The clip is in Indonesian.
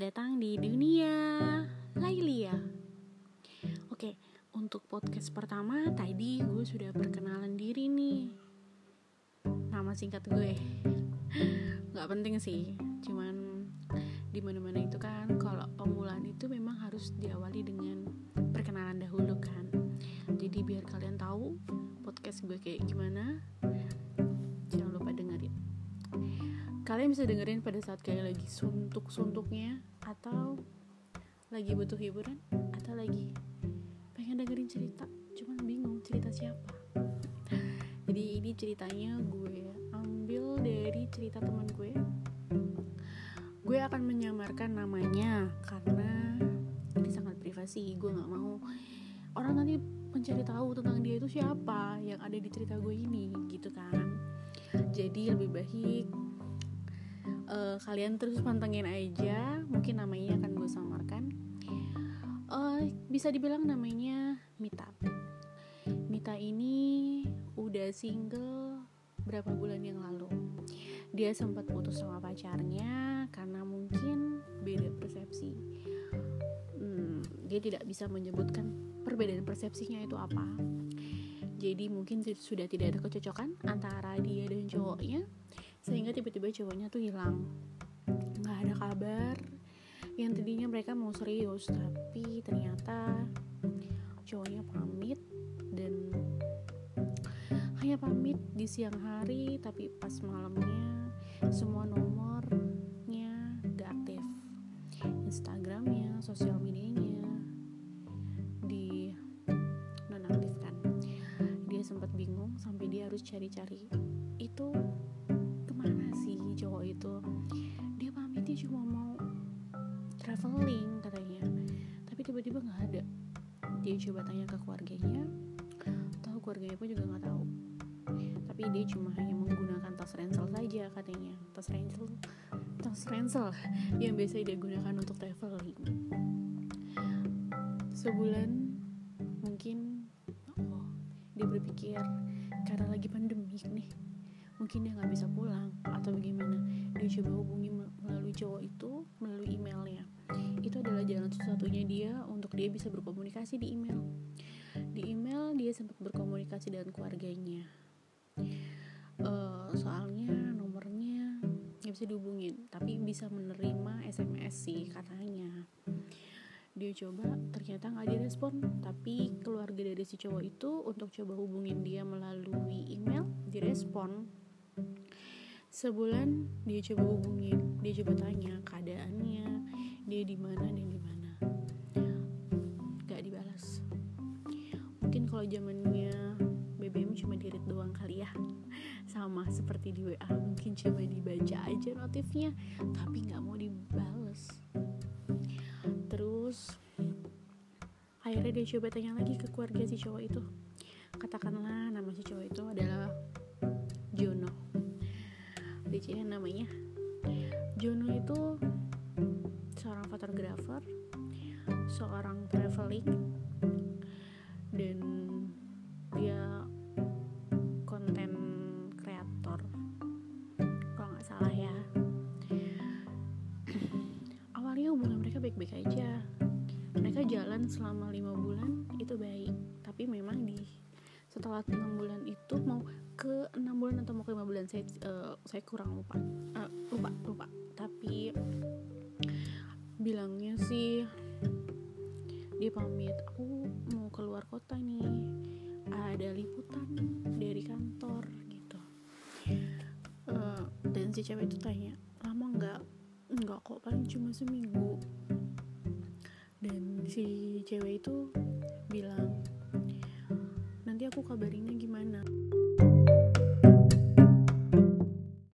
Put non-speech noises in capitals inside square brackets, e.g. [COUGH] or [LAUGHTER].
datang di dunia Lailia. Oke, untuk podcast pertama tadi gue sudah perkenalan diri nih. Nama singkat gue. Gak penting sih, cuman di mana-mana itu kan kalau pembulaan itu memang harus diawali dengan perkenalan dahulu kan. Jadi biar kalian tahu podcast gue kayak gimana, kalian bisa dengerin pada saat kayak lagi suntuk-suntuknya atau lagi butuh hiburan atau lagi pengen dengerin cerita cuman bingung cerita siapa. Jadi ini ceritanya gue ambil dari cerita teman gue. Gue akan menyamarkan namanya karena ini sangat privasi gue nggak mau orang nanti mencari tahu tentang dia itu siapa yang ada di cerita gue ini gitu kan. Jadi lebih baik uh, kalian terus pantengin aja. Mungkin namanya akan gue samarkan. Uh, bisa dibilang namanya Mita. Mita ini udah single berapa bulan yang lalu. Dia sempat putus sama pacarnya karena mungkin beda persepsi. Hmm, dia tidak bisa menyebutkan perbedaan persepsinya itu apa. Jadi mungkin sudah tidak ada kecocokan antara dia dan cowoknya sehingga tiba-tiba cowoknya tuh hilang. Nggak ada kabar. Yang tadinya mereka mau serius tapi ternyata cowoknya pamit dan hanya pamit di siang hari tapi pas malamnya semua nomornya gak aktif. Instagramnya sosial medianya di nonaktifkan dia sempat bingung sampai dia harus cari-cari. Itu cowok itu dia pamitnya cuma mau traveling katanya. Tapi tiba-tiba nggak ada. Dia coba tanya ke keluarganya. Tahu keluarganya pun juga nggak tahu. Tapi dia cuma hanya menggunakan tas ransel saja katanya. Tas ransel tas ransel yang biasa dia gunakan untuk traveling. Sebulan mungkin oh dia berpikir karena lagi pandemik nih mungkin dia nggak bisa pulang atau bagaimana. Dia coba hubungi melalui cowok itu melalui emailnya itu adalah jalan satu-satunya dia untuk dia bisa berkomunikasi di email. Di email dia sempat berkomunikasi dengan keluarganya. Uh, soalnya nomornya nggak bisa dihubungin tapi bisa menerima SMS sih katanya. Dia coba ternyata nggak direspon tapi keluarga dari si cowok itu untuk coba hubungin dia melalui email direspon sebulan dia coba hubungin dia coba tanya keadaannya dia di mana dan di mana. Gak dibalas. Mungkin kalau zamannya BBM cuma dirit doang kali ya. Sama seperti di WA mungkin cuma dibaca aja notifnya tapi nggak mau dibales terus akhirnya dia coba tanya lagi ke keluarga si cowok itu. Katakanlah nama si cowok itu adalah Jono. DC namanya. Jono itu seorang fotografer seorang traveling dan dia konten kreator. Kalau nggak salah ya. [CLEARS THROAT] Awalnya hubungan mereka baik-baik aja. Mereka jalan selama lima bulan itu baik. Tapi memang di setelah enam bulan itu mau ke enam bulan atau mau ke lima bulan saya uh, saya kurang lupa. Uh, lupa lupa. Tapi bilangnya sih dia pamit aku mau keluar kota nih. Ada liputan dari kantor gitu. Uh, dan si cewek itu tanya lama nggak nggak kok paling cuma seminggu. Dan si cewek itu bilang nanti aku kabarinnya gimana